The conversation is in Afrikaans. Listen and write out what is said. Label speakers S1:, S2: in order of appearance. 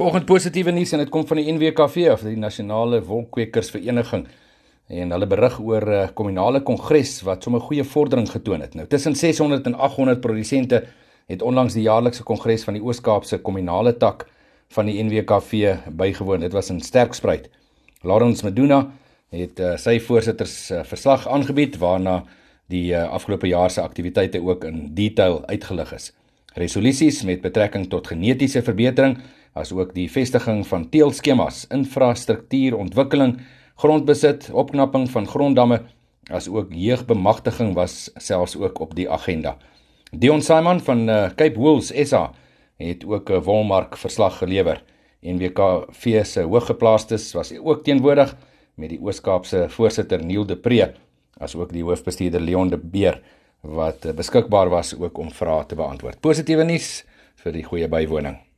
S1: Vanoggend positiewe nuus en dit kom van die NWKV of die Nasionale Wolkwekersvereniging en hulle berig oor 'n uh, kommunale kongres wat sommer goeie vordering getoon het. Nou tussen 600 en 800 produsente het onlangs die jaarlikse kongres van die Oos-Kaapse kommunale tak van die NWKV bygewoon. Dit was in Sterkspruit. Lawrence Meduna het uh, sy voorsitters uh, verslag aangebied waarna die uh, afgelope jaar se aktiwiteite ook in detail uitgelig is. Resolusies met betrekking tot genetiese verbetering asook die vestiging van teelskemas, infrastruktuurontwikkeling, grondbesit, opknapping van gronddamme, asook jeugbemagtiging was selfs ook op die agenda. Dion Simon van uh, Cape Wools SA het ook 'n wolmark verslag gelewer. NWKV se hooggeplaastes was ook teenwoordig met die Oos-Kaapse voorsitter Neil de Pre asook die hoofbestuurder Leon de Beer wat uh, beskikbaar was ook om vrae te beantwoord. Positiewe nuus vir die goeie bywoning.